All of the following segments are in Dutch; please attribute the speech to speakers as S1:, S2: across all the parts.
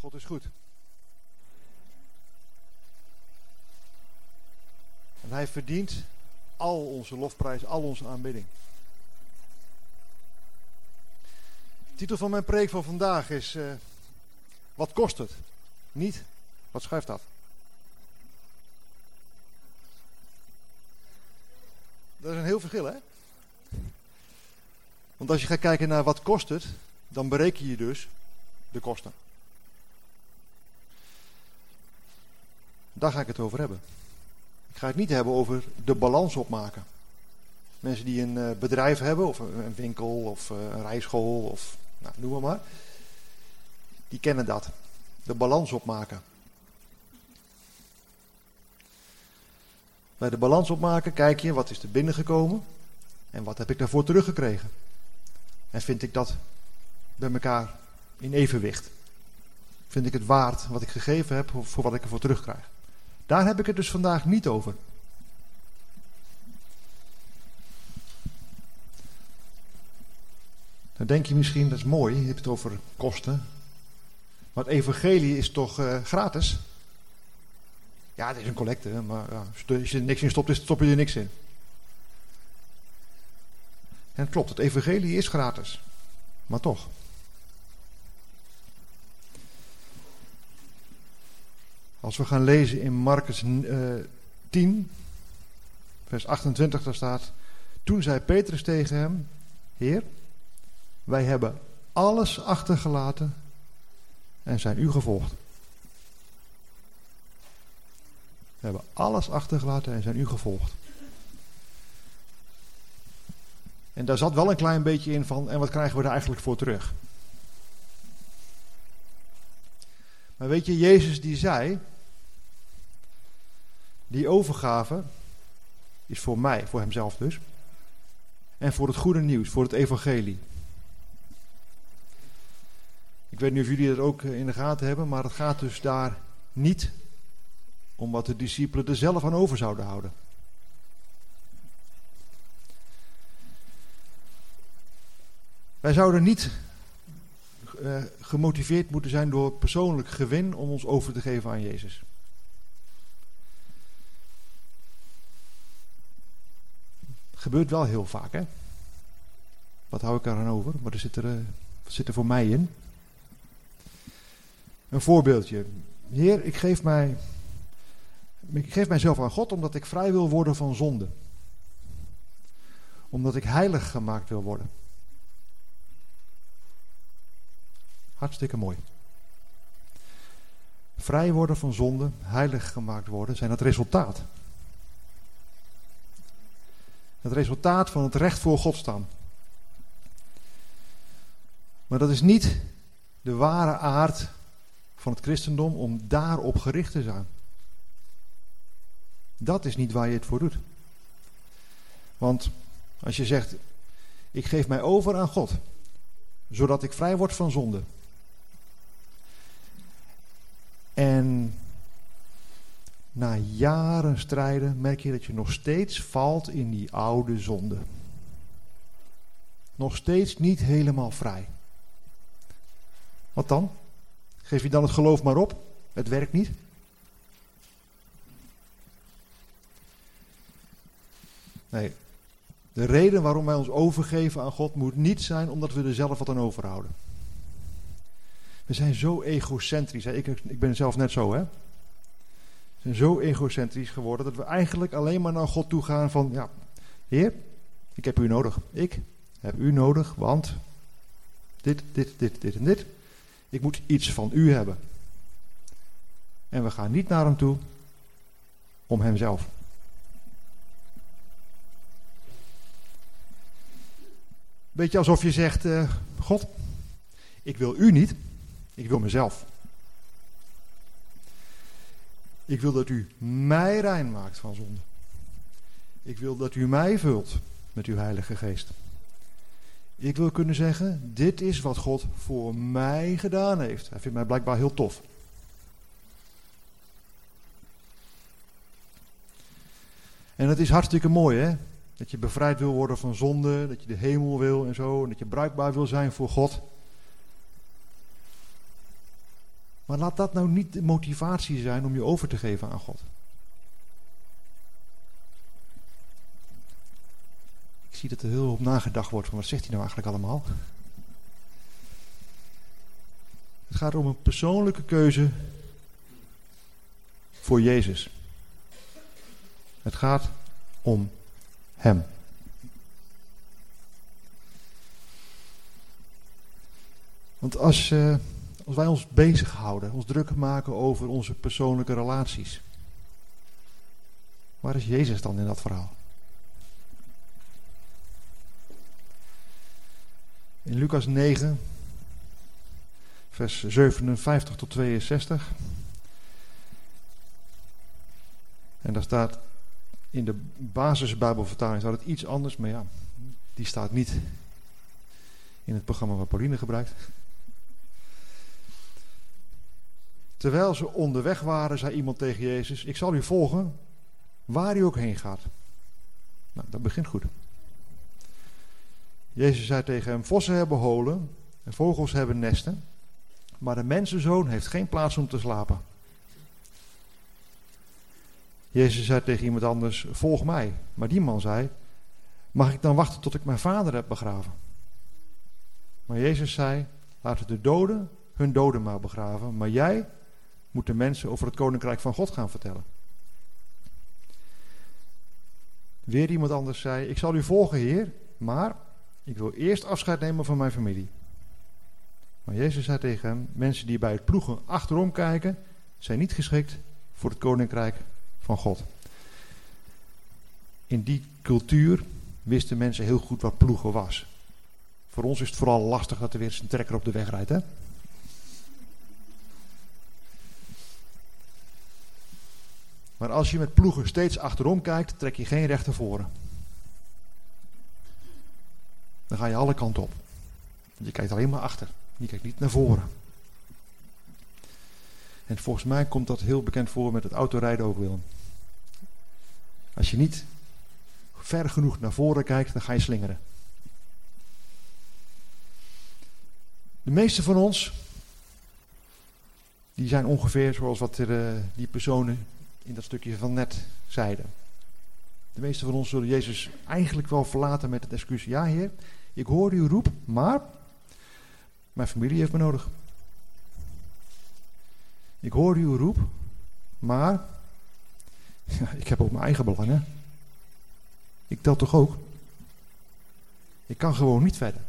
S1: God is goed. En hij verdient al onze lofprijs, al onze aanbidding. Titel van mijn preek van vandaag is: uh, Wat kost het? Niet, wat schuift dat? Dat is een heel verschil, hè? Want als je gaat kijken naar wat kost het, dan bereken je dus de kosten. Daar ga ik het over hebben. Ik ga het niet hebben over de balans opmaken. Mensen die een eh, bedrijf hebben, of een winkel, of eh, een rijschool, of nou, noem maar maar. Die kennen dat. De balans opmaken. Bij de balans opmaken kijk je wat is er binnengekomen en wat heb ik daarvoor teruggekregen. En vind ik dat bij elkaar in evenwicht? Vind ik het waard wat ik gegeven heb voor wat ik ervoor terugkrijg? Daar heb ik het dus vandaag niet over. Dan denk je misschien, dat is mooi, je hebt het over kosten. Maar het evangelie is toch uh, gratis? Ja, het is een collecte, maar ja, als je er niks in stopt, stop je er niks in. En het klopt, het evangelie is gratis. Maar toch. Als we gaan lezen in Marcus uh, eh, 10, vers 28, daar staat... Toen zei Petrus tegen hem, Heer, wij hebben alles achtergelaten en zijn u gevolgd. We hebben alles achtergelaten en zijn u gevolgd. En daar zat wel een klein beetje in van, en wat krijgen we er eigenlijk voor terug? Maar weet je, Jezus die zei, die overgave is voor mij, voor hemzelf dus, en voor het goede nieuws, voor het evangelie. Ik weet niet of jullie dat ook in de gaten hebben, maar het gaat dus daar niet om wat de discipelen er zelf aan over zouden houden. Wij zouden niet uh, gemotiveerd moeten zijn door persoonlijk gewin om ons over te geven aan Jezus. Gebeurt wel heel vaak, hè? Wat hou ik eraan over? Wat zit er, uh, wat zit er voor mij in? Een voorbeeldje. Heer, ik geef, mij, ik geef mijzelf aan God omdat ik vrij wil worden van zonde. Omdat ik heilig gemaakt wil worden. Hartstikke mooi. Vrij worden van zonde, heilig gemaakt worden, zijn het resultaat. Het resultaat van het recht voor God staan. Maar dat is niet de ware aard van het christendom om daarop gericht te zijn. Dat is niet waar je het voor doet. Want als je zegt, ik geef mij over aan God, zodat ik vrij word van zonde, en na jaren strijden merk je dat je nog steeds valt in die oude zonde. Nog steeds niet helemaal vrij. Wat dan? Geef je dan het geloof maar op? Het werkt niet? Nee. De reden waarom wij ons overgeven aan God moet niet zijn omdat we er zelf wat aan overhouden. We zijn zo egocentrisch. Ik, ik ben zelf net zo, hè. We zijn zo egocentrisch geworden dat we eigenlijk alleen maar naar God toe gaan van, ja, Heer, ik heb u nodig. Ik heb u nodig, want dit, dit, dit, dit en dit. Ik moet iets van u hebben. En we gaan niet naar hem toe om hemzelf. Beetje alsof je zegt, uh, God, ik wil u niet, ik wil mezelf. Ik wil dat u mij rein maakt van zonde. Ik wil dat u mij vult met uw Heilige Geest. Ik wil kunnen zeggen, dit is wat God voor mij gedaan heeft. Hij vindt mij blijkbaar heel tof. En het is hartstikke mooi, hè? Dat je bevrijd wil worden van zonde, dat je de hemel wil en zo, en dat je bruikbaar wil zijn voor God. Maar laat dat nou niet de motivatie zijn om je over te geven aan God. Ik zie dat er heel op nagedacht wordt van wat zegt hij nou eigenlijk allemaal. Het gaat om een persoonlijke keuze voor Jezus. Het gaat om Hem. Want als, uh, als wij ons bezighouden, ons druk maken over onze persoonlijke relaties, waar is Jezus dan in dat verhaal? In Lucas 9, vers 57 tot 62. En daar staat in de basisbijbelvertaling staat het iets anders, maar ja, die staat niet in het programma wat Pauline gebruikt. Terwijl ze onderweg waren, zei iemand tegen Jezus: Ik zal u volgen waar u ook heen gaat. Nou, dat begint goed. Jezus zei tegen hem: Vossen hebben holen en vogels hebben nesten, maar de mensenzoon heeft geen plaats om te slapen. Jezus zei tegen iemand anders: Volg mij. Maar die man zei: Mag ik dan wachten tot ik mijn vader heb begraven? Maar Jezus zei: Laten de doden hun doden maar begraven, maar jij moet de mensen over het koninkrijk van God gaan vertellen. Weer iemand anders zei: Ik zal u volgen, Heer, maar ik wil eerst afscheid nemen van mijn familie. Maar Jezus zei tegen hem: Mensen die bij het ploegen achterom kijken, zijn niet geschikt voor het koninkrijk van God. In die cultuur wisten mensen heel goed wat ploegen was. Voor ons is het vooral lastig dat er weer eens een trekker op de weg rijdt. Hè? Maar als je met ploegen steeds achterom kijkt, trek je geen recht voren. Dan ga je alle kanten op. Je kijkt alleen maar achter. Je kijkt niet naar voren. En volgens mij komt dat heel bekend voor met het autorijden ook, Willem. Als je niet ver genoeg naar voren kijkt, dan ga je slingeren. De meeste van ons, die zijn ongeveer zoals wat er, uh, die personen in dat stukje van net zeiden. De meeste van ons zullen Jezus eigenlijk wel verlaten met het excuus. Ja, Heer, ik hoor uw roep, maar mijn familie heeft me nodig. Ik hoor uw roep, maar ja, ik heb ook mijn eigen belangen. Ik tel toch ook? Ik kan gewoon niet verder.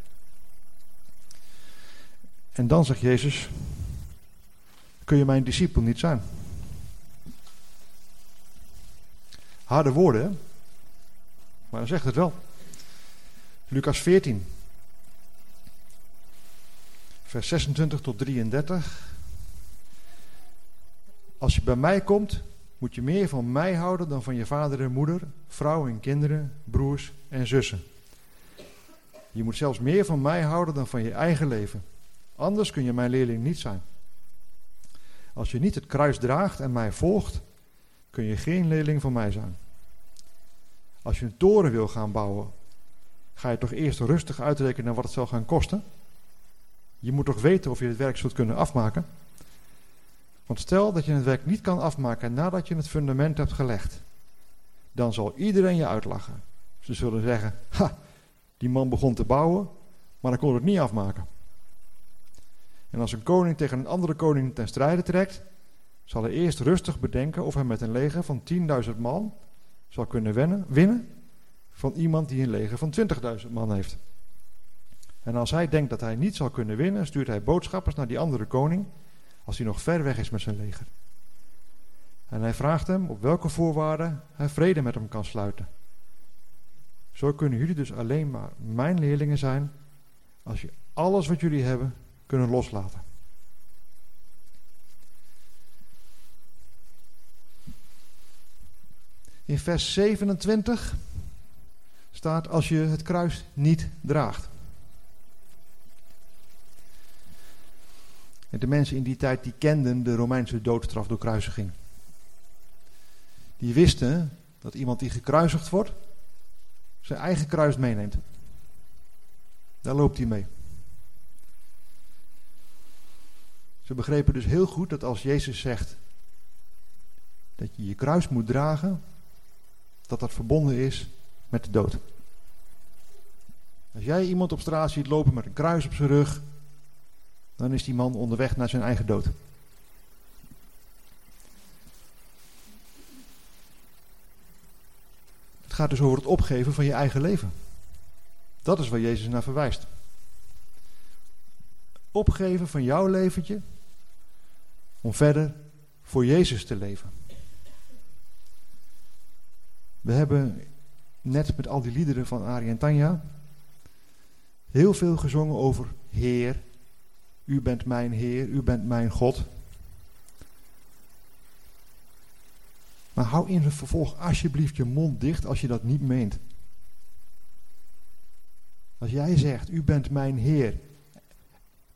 S1: En dan zegt Jezus: Kun je mijn discipel niet zijn? Harde woorden, maar dan zegt het wel. Lucas 14, vers 26 tot 33. Als je bij mij komt, moet je meer van mij houden dan van je vader en moeder, vrouw en kinderen, broers en zussen. Je moet zelfs meer van mij houden dan van je eigen leven. Anders kun je mijn leerling niet zijn. Als je niet het kruis draagt en mij volgt, kun je geen leerling van mij zijn. Als je een toren wil gaan bouwen, ga je toch eerst rustig uitrekenen wat het zal gaan kosten? Je moet toch weten of je het werk zult kunnen afmaken? Want stel dat je het werk niet kan afmaken nadat je het fundament hebt gelegd, dan zal iedereen je uitlachen. Ze zullen zeggen: Ha, die man begon te bouwen, maar hij kon het niet afmaken. En als een koning tegen een andere koning ten strijde trekt, zal hij eerst rustig bedenken of hij met een leger van 10.000 man zal kunnen winnen, winnen van iemand die een leger van 20.000 man heeft. En als hij denkt dat hij niet zal kunnen winnen, stuurt hij boodschappers naar die andere koning, als hij nog ver weg is met zijn leger. En hij vraagt hem op welke voorwaarden hij vrede met hem kan sluiten. Zo kunnen jullie dus alleen maar mijn leerlingen zijn als je alles wat jullie hebben kunnen loslaten. In vers 27 staat als je het kruis niet draagt. En de mensen in die tijd die kenden de Romeinse doodstraf door kruisiging. Die wisten dat iemand die gekruisigd wordt, zijn eigen kruis meeneemt. Daar loopt hij mee. Ze begrepen dus heel goed dat als Jezus zegt dat je je kruis moet dragen, dat dat verbonden is met de dood. Als jij iemand op straat ziet lopen met een kruis op zijn rug, dan is die man onderweg naar zijn eigen dood. Het gaat dus over het opgeven van je eigen leven. Dat is waar Jezus naar verwijst. Opgeven van jouw leventje om verder voor Jezus te leven. We hebben net met al die liederen van Ari en Tanja heel veel gezongen over Heer. U bent mijn Heer, u bent mijn God. Maar hou in het vervolg alsjeblieft je mond dicht als je dat niet meent. Als jij zegt, u bent mijn Heer,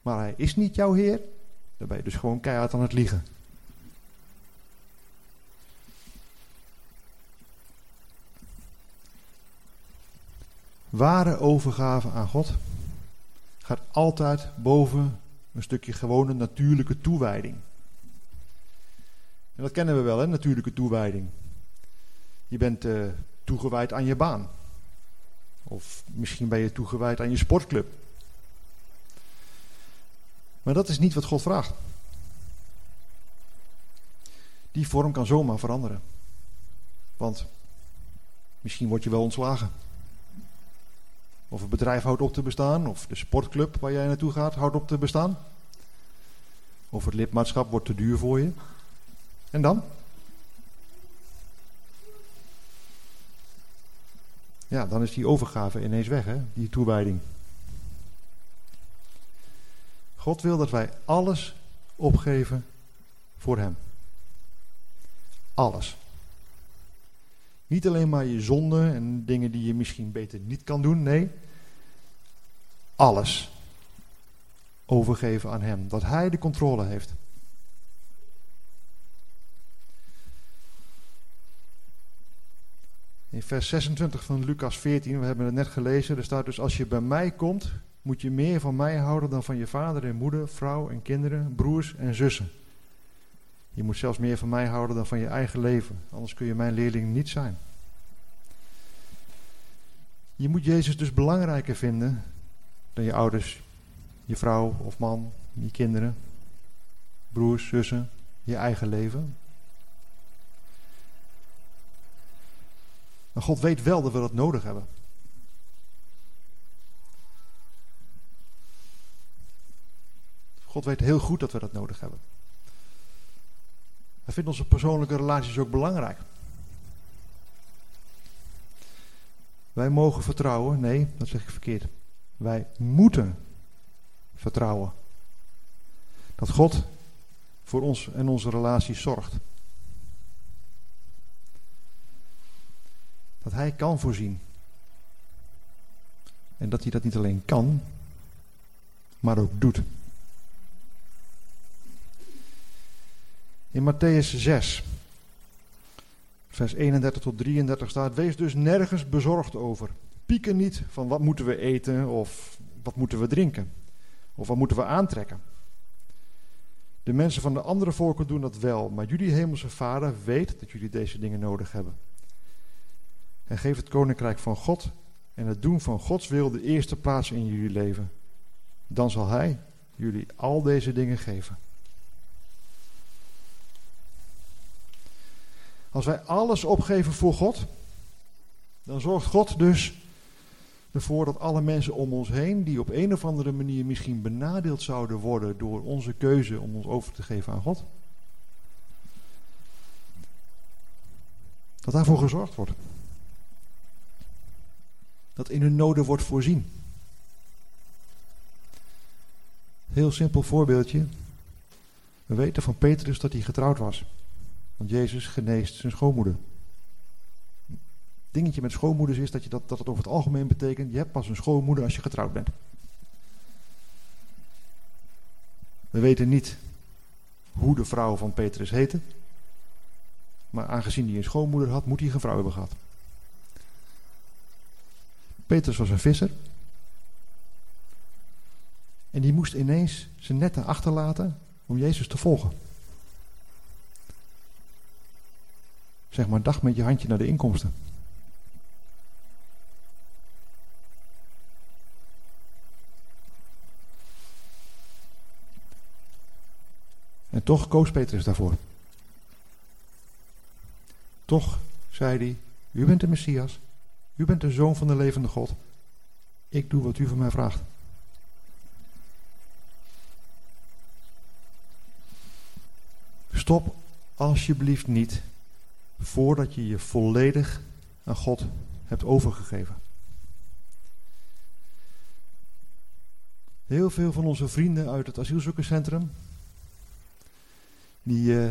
S1: maar hij is niet jouw Heer, dan ben je dus gewoon keihard aan het liegen. Ware overgave aan God gaat altijd boven een stukje gewone natuurlijke toewijding. En dat kennen we wel, hè, natuurlijke toewijding. Je bent uh, toegewijd aan je baan. Of misschien ben je toegewijd aan je sportclub. Maar dat is niet wat God vraagt. Die vorm kan zomaar veranderen. Want misschien word je wel ontslagen. Of het bedrijf houdt op te bestaan, of de sportclub waar jij naartoe gaat houdt op te bestaan. Of het lidmaatschap wordt te duur voor je. En dan? Ja, dan is die overgave ineens weg, hè? die toewijding. God wil dat wij alles opgeven voor Hem. Alles. Niet alleen maar je zonden en dingen die je misschien beter niet kan doen. Nee, alles overgeven aan Hem. Dat Hij de controle heeft. In vers 26 van Lucas 14, we hebben het net gelezen, er staat dus: Als je bij mij komt, moet je meer van mij houden dan van je vader en moeder, vrouw en kinderen, broers en zussen. Je moet zelfs meer van mij houden dan van je eigen leven, anders kun je mijn leerling niet zijn. Je moet Jezus dus belangrijker vinden dan je ouders, je vrouw of man, je kinderen, broers, zussen, je eigen leven. Maar God weet wel dat we dat nodig hebben. God weet heel goed dat we dat nodig hebben. Hij vindt onze persoonlijke relaties ook belangrijk. Wij mogen vertrouwen. Nee, dat zeg ik verkeerd. Wij moeten vertrouwen. Dat God voor ons en onze relaties zorgt. Dat Hij kan voorzien. En dat Hij dat niet alleen kan, maar ook doet. In Matthäus 6, vers 31 tot 33 staat: Wees dus nergens bezorgd over. Pieken niet van wat moeten we eten of wat moeten we drinken of wat moeten we aantrekken. De mensen van de andere volken doen dat wel, maar jullie hemelse Vader weet dat jullie deze dingen nodig hebben. En geef het koninkrijk van God en het doen van Gods wil de eerste plaats in jullie leven. Dan zal Hij jullie al deze dingen geven. Als wij alles opgeven voor God, dan zorgt God dus ervoor dat alle mensen om ons heen, die op een of andere manier misschien benadeeld zouden worden door onze keuze om ons over te geven aan God, dat daarvoor gezorgd wordt. Dat in hun noden wordt voorzien. Heel simpel voorbeeldje. We weten van Petrus dat hij getrouwd was. Want Jezus geneest zijn schoonmoeder. Dingetje met schoonmoeders is dat, je dat, dat het over het algemeen betekent: je hebt pas een schoonmoeder als je getrouwd bent. We weten niet hoe de vrouw van Petrus heette. Maar aangezien hij een schoonmoeder had, moet hij een vrouw hebben gehad. Petrus was een visser. En die moest ineens zijn netten achterlaten om Jezus te volgen. Zeg maar dag met je handje naar de inkomsten. En toch koos Petrus daarvoor. Toch zei hij: U bent de Messias. U bent de zoon van de levende God. Ik doe wat u van mij vraagt. Stop alsjeblieft niet voordat je je volledig aan God hebt overgegeven. Heel veel van onze vrienden uit het asielzoekerscentrum, die, uh,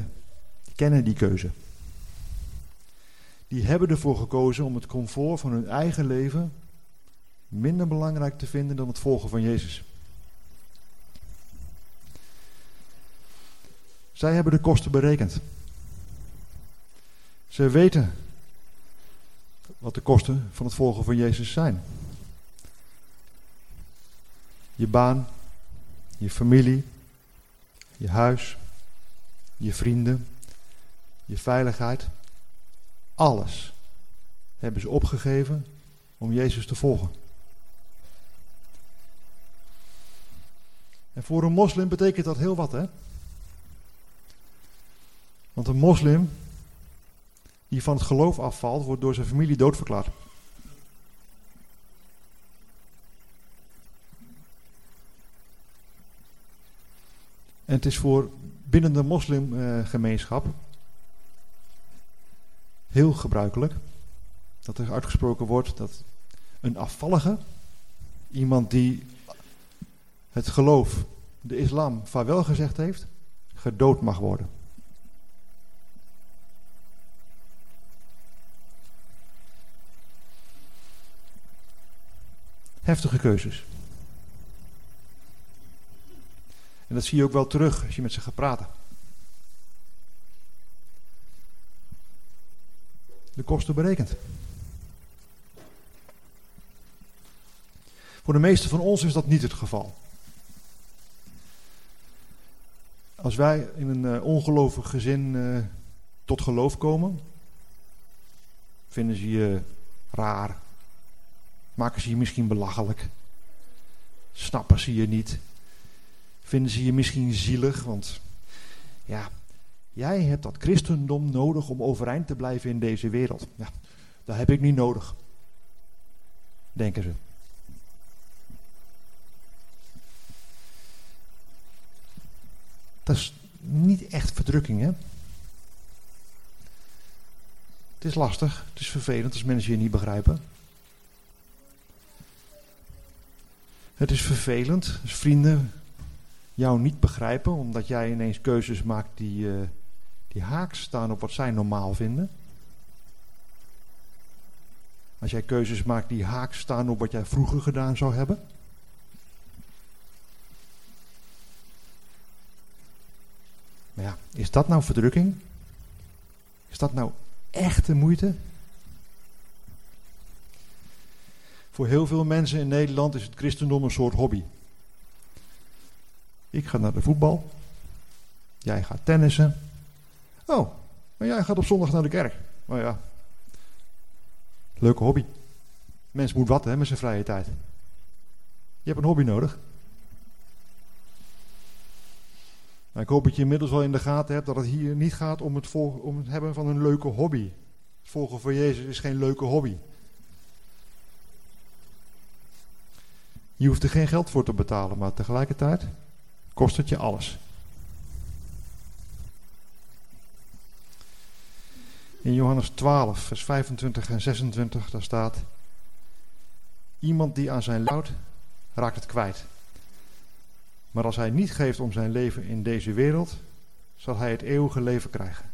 S1: die kennen die keuze. Die hebben ervoor gekozen om het comfort van hun eigen leven minder belangrijk te vinden dan het volgen van Jezus. Zij hebben de kosten berekend. Ze weten wat de kosten van het volgen van Jezus zijn. Je baan, je familie, je huis, je vrienden, je veiligheid. Alles hebben ze opgegeven om Jezus te volgen. En voor een moslim betekent dat heel wat, hè? Want een moslim die van het geloof afvalt, wordt door zijn familie doodverklaard. En het is voor binnen de moslimgemeenschap heel gebruikelijk dat er uitgesproken wordt dat een afvallige, iemand die het geloof, de islam, vaarwel gezegd heeft, gedood mag worden. Heftige keuzes. En dat zie je ook wel terug als je met ze gaat praten. De kosten berekend. Voor de meeste van ons is dat niet het geval. Als wij in een uh, ongelovig gezin uh, tot geloof komen, vinden ze je raar, maken ze je misschien belachelijk, snappen ze je niet, vinden ze je misschien zielig, want ja, jij hebt dat christendom nodig om overeind te blijven in deze wereld. Ja, dat heb ik niet nodig, denken ze. Dat is niet echt verdrukking, hè? Het is lastig, het is vervelend als mensen je niet begrijpen. Het is vervelend als vrienden jou niet begrijpen, omdat jij ineens keuzes maakt die, uh, die haaks staan op wat zij normaal vinden. Als jij keuzes maakt die haaks staan op wat jij vroeger gedaan zou hebben. Maar ja, is dat nou verdrukking? Is dat nou echte moeite? Voor heel veel mensen in Nederland is het christendom een soort hobby. Ik ga naar de voetbal. Jij gaat tennissen. Oh, maar jij gaat op zondag naar de kerk. Oh ja. Leuke hobby. Mens moet wat hè, met zijn vrije tijd. Je hebt een hobby nodig. ik hoop dat je inmiddels wel in de gaten hebt dat het hier niet gaat om het, om het hebben van een leuke hobby. Het volgen van Jezus is geen leuke hobby. Je hoeft er geen geld voor te betalen, maar tegelijkertijd kost het je alles. In Johannes 12, vers 25 en 26, daar staat: Iemand die aan zijn lout raakt het kwijt. Maar als hij niet geeft om zijn leven in deze wereld, zal hij het eeuwige leven krijgen.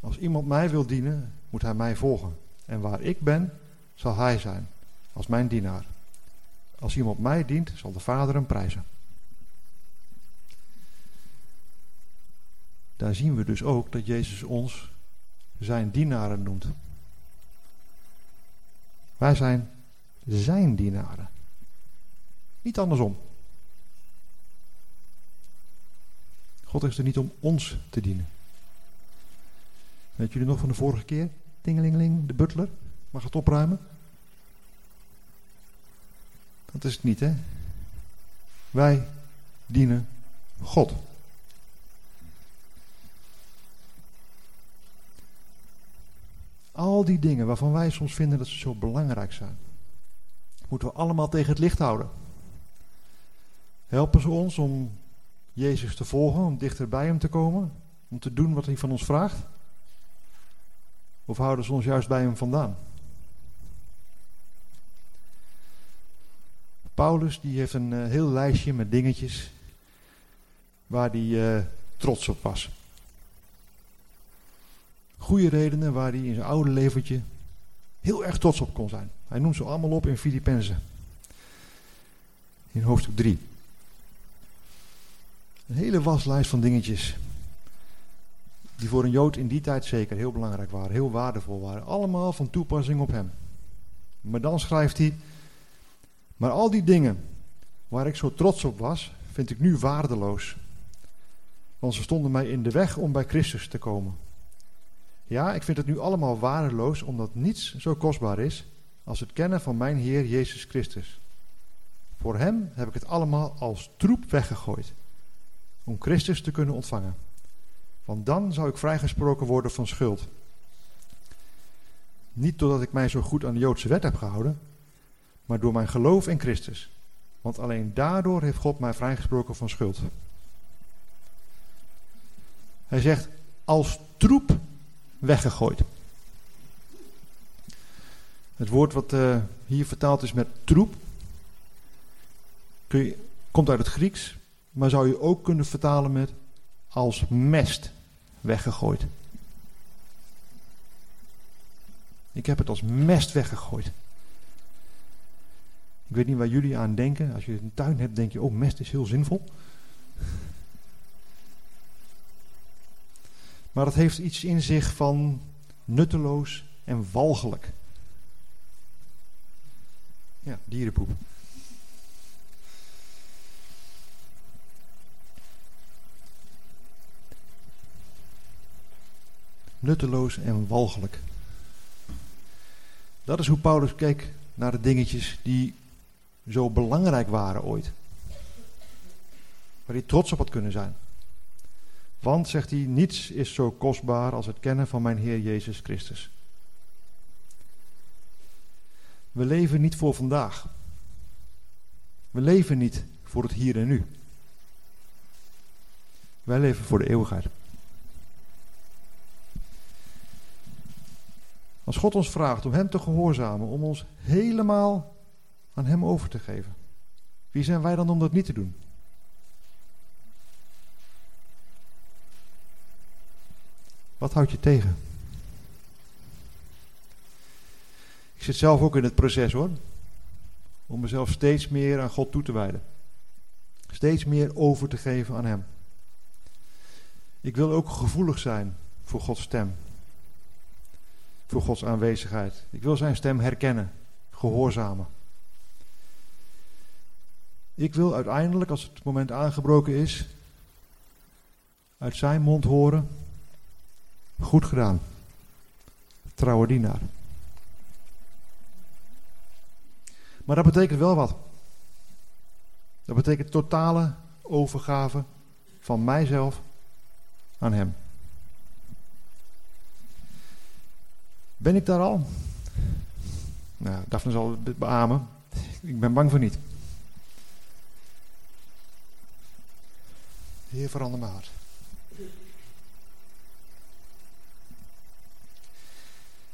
S1: Als iemand mij wil dienen, moet hij mij volgen. En waar ik ben, zal hij zijn, als mijn dienaar. Als iemand mij dient, zal de Vader hem prijzen. Daar zien we dus ook dat Jezus ons zijn dienaren noemt. Wij zijn zijn dienaren. Niet andersom. God is er niet om ons te dienen. Weet jullie nog van de vorige keer? Tingelingeling, de butler. Mag het opruimen? Dat is het niet, hè? Wij dienen God. Al die dingen waarvan wij soms vinden dat ze zo belangrijk zijn, moeten we allemaal tegen het licht houden. Helpen ze ons om Jezus te volgen, om dichter bij Hem te komen, om te doen wat Hij van ons vraagt? Of houden ze ons juist bij Hem vandaan? Paulus die heeft een uh, heel lijstje met dingetjes waar hij uh, trots op was. Goede redenen waar hij in zijn oude leventje heel erg trots op kon zijn. Hij noemt ze allemaal op in Filippenzen. In hoofdstuk 3. Een hele waslijst van dingetjes. Die voor een Jood in die tijd zeker heel belangrijk waren, heel waardevol waren. Allemaal van toepassing op hem. Maar dan schrijft hij. Maar al die dingen waar ik zo trots op was, vind ik nu waardeloos. Want ze stonden mij in de weg om bij Christus te komen. Ja, ik vind het nu allemaal waardeloos, omdat niets zo kostbaar is als het kennen van mijn Heer Jezus Christus. Voor Hem heb ik het allemaal als troep weggegooid, om Christus te kunnen ontvangen. Want dan zou ik vrijgesproken worden van schuld. Niet doordat ik mij zo goed aan de Joodse wet heb gehouden, maar door mijn geloof in Christus. Want alleen daardoor heeft God mij vrijgesproken van schuld. Hij zegt, als troep weggegooid. Het woord wat uh, hier vertaald is met troep, je, komt uit het Grieks, maar zou je ook kunnen vertalen met als mest weggegooid. Ik heb het als mest weggegooid. Ik weet niet waar jullie aan denken. Als je een tuin hebt, denk je, oh, mest is heel zinvol. Maar het heeft iets in zich van nutteloos en walgelijk. Ja, dierenpoep. Nutteloos en walgelijk. Dat is hoe Paulus keek naar de dingetjes die zo belangrijk waren ooit. Waar hij trots op had kunnen zijn. Want, zegt hij, niets is zo kostbaar als het kennen van mijn Heer Jezus Christus. We leven niet voor vandaag. We leven niet voor het hier en nu. Wij leven voor de eeuwigheid. Als God ons vraagt om Hem te gehoorzamen, om ons helemaal aan Hem over te geven, wie zijn wij dan om dat niet te doen? Wat houdt je tegen? Ik zit zelf ook in het proces hoor. Om mezelf steeds meer aan God toe te wijden. Steeds meer over te geven aan Hem. Ik wil ook gevoelig zijn voor Gods stem. Voor Gods aanwezigheid. Ik wil Zijn stem herkennen, gehoorzamen. Ik wil uiteindelijk, als het moment aangebroken is, uit Zijn mond horen Goed gedaan. Trouwe dienaar. Maar dat betekent wel wat. Dat betekent totale overgave van mijzelf aan Hem. Ben ik daar al? Nou, Daphne zal het beamen. Ik ben bang voor niet. Heer, verander hart.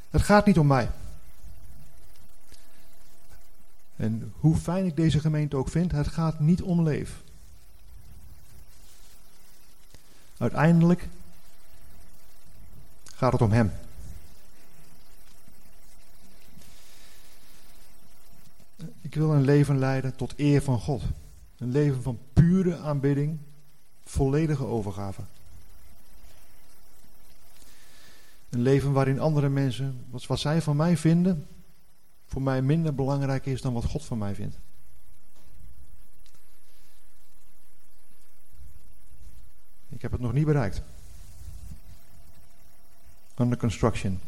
S1: Het gaat niet om mij. En hoe fijn ik deze gemeente ook vind, het gaat niet om leef. Uiteindelijk gaat het om Hem. Ik wil een leven leiden tot eer van God. Een leven van pure aanbidding, volledige overgave. Een leven waarin andere mensen, wat, zij van mij vinden, voor mij minder belangrijk is dan wat God van mij vindt. Ik heb het nog niet bereikt. Under construction.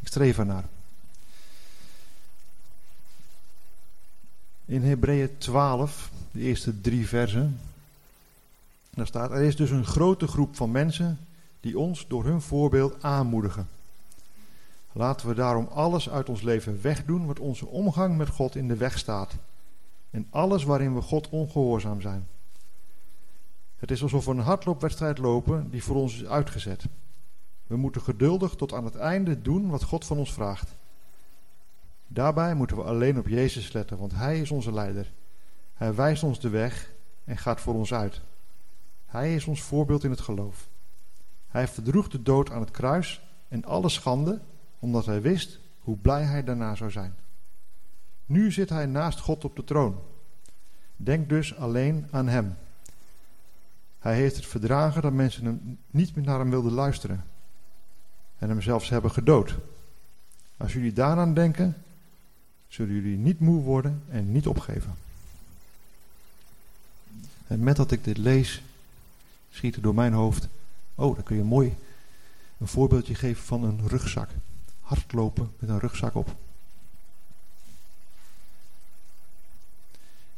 S1: Ik streef ernaar. In Hebreeën 12, de eerste drie versen, staat: Er is dus een grote groep van mensen die ons door hun voorbeeld aanmoedigen. Laten we daarom alles uit ons leven wegdoen wat onze omgang met God in de weg staat. En alles waarin we God ongehoorzaam zijn. Het is alsof we een hardloopwedstrijd lopen die voor ons is uitgezet. We moeten geduldig tot aan het einde doen wat God van ons vraagt. Daarbij moeten we alleen op Jezus letten, want Hij is onze leider. Hij wijst ons de weg en gaat voor ons uit. Hij is ons voorbeeld in het geloof. Hij verdroeg de dood aan het kruis en alle schande, omdat hij wist hoe blij hij daarna zou zijn. Nu zit hij naast God op de troon. Denk dus alleen aan hem. Hij heeft het verdragen dat mensen hem niet meer naar hem wilden luisteren en hem zelfs hebben gedood. Als jullie daaraan denken, zullen jullie niet moe worden en niet opgeven. En met dat ik dit lees, schiet er door mijn hoofd, oh, dan kun je mooi een voorbeeldje geven van een rugzak. Hardlopen met een rugzak op.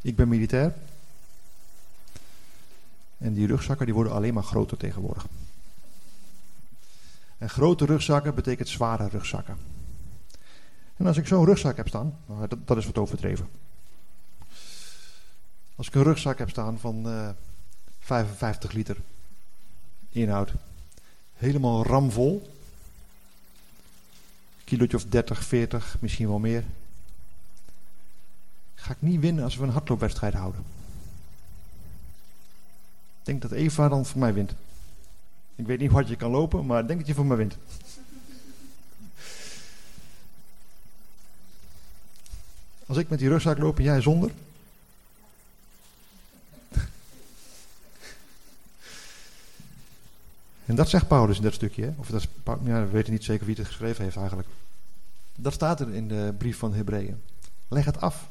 S1: Ik ben militair. En die rugzakken die worden alleen maar groter tegenwoordig. En grote rugzakken betekent zware rugzakken. En als ik zo'n rugzak heb staan, nou, dat, dat, is wat overdreven. Als ik een rugzak heb staan van eh, 55 liter inhoud, helemaal ramvol, kilootje of 30, 40, misschien wel meer, ga ik niet winnen als we een hardloopwedstrijd houden. Ik denk dat Eva dan voor mij wint. Ik weet niet hoe hard je kan lopen, maar ik denk dat je voor me wint. Als ik met die rugzak loop en jij zonder. En dat zegt Paulus in dat stukje. Hè? Of dat is, ja, we weten niet zeker wie het geschreven heeft eigenlijk. Dat staat er in de brief van Hebreeën. Leg het af.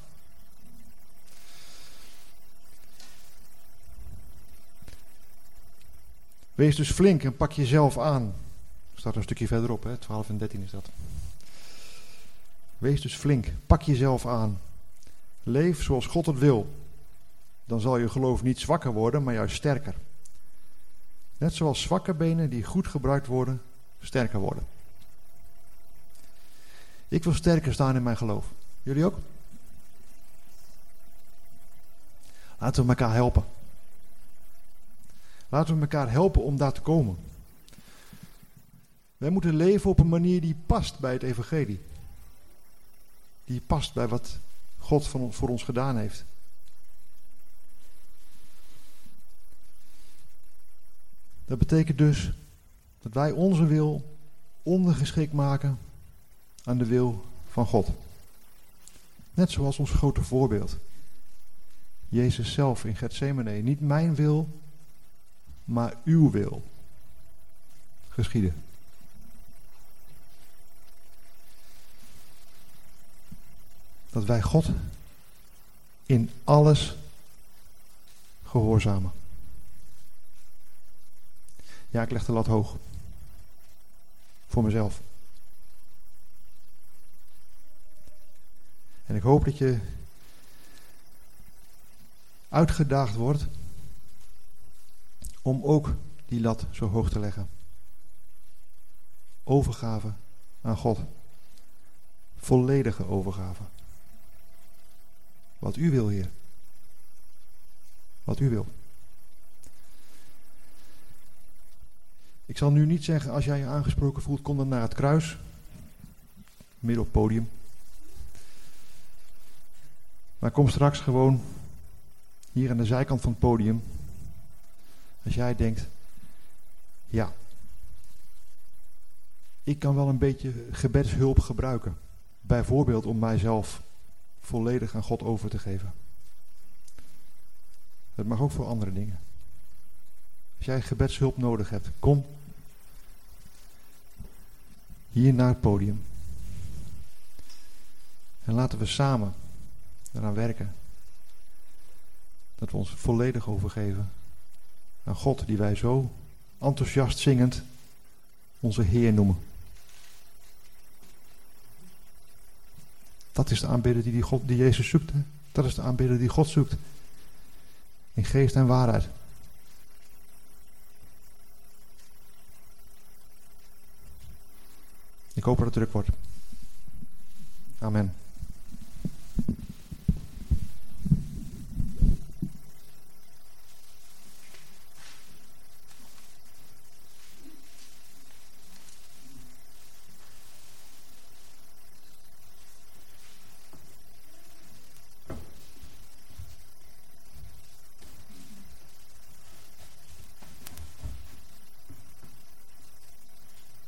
S1: Wees dus flink en pak jezelf aan. Staat een stukje verderop, hè? 12 en 13 is dat. Wees dus flink, pak jezelf aan. Leef zoals God het wil. Dan zal je geloof niet zwakker worden, maar juist sterker. Net zoals zwakke benen die goed gebruikt worden, sterker worden. Ik wil sterker staan in mijn geloof. Jullie ook? Laten we elkaar helpen. Laten we elkaar helpen om daar te komen. Wij moeten leven op een manier die past bij het evangelie. Die past bij wat God voor ons gedaan heeft. Dat betekent dus dat wij onze wil ondergeschikt maken aan de wil van God. Net zoals ons grote voorbeeld. Jezus zelf in Gethsemane. Niet mijn wil, maar uw wil geschieden. Dat wij God in alles gehoorzamen. Ja, ik leg de lat hoog. Voor mezelf. En ik hoop dat je uitgedaagd wordt om ook die lat zo hoog te leggen. Overgave aan God. Volledige overgave. Wat u wil, Heer. Wat u wil. Ik zal nu niet zeggen, als jij je aangesproken voelt, kom dan naar het kruis. Midden op het podium. Maar kom straks gewoon hier aan de zijkant van het podium als jij denkt, ja, ik kan wel een beetje gebedshulp gebruiken. Bijvoorbeeld om mijzelf volledig aan God over te geven. Dat mag ook voor andere dingen. Als jij gebedshulp nodig hebt, kom hier naar het podium. En laten we samen eraan werken. Dat we ons volledig overgeven Aan God die wij zo enthousiast zingend onze Heer noemen. Dat is de aanbidder die, die, God, die Jezus zoekt. Dat is de aanbidder die God zoekt. In geest en waarheid. Ik hoop dat het druk wordt. Amen.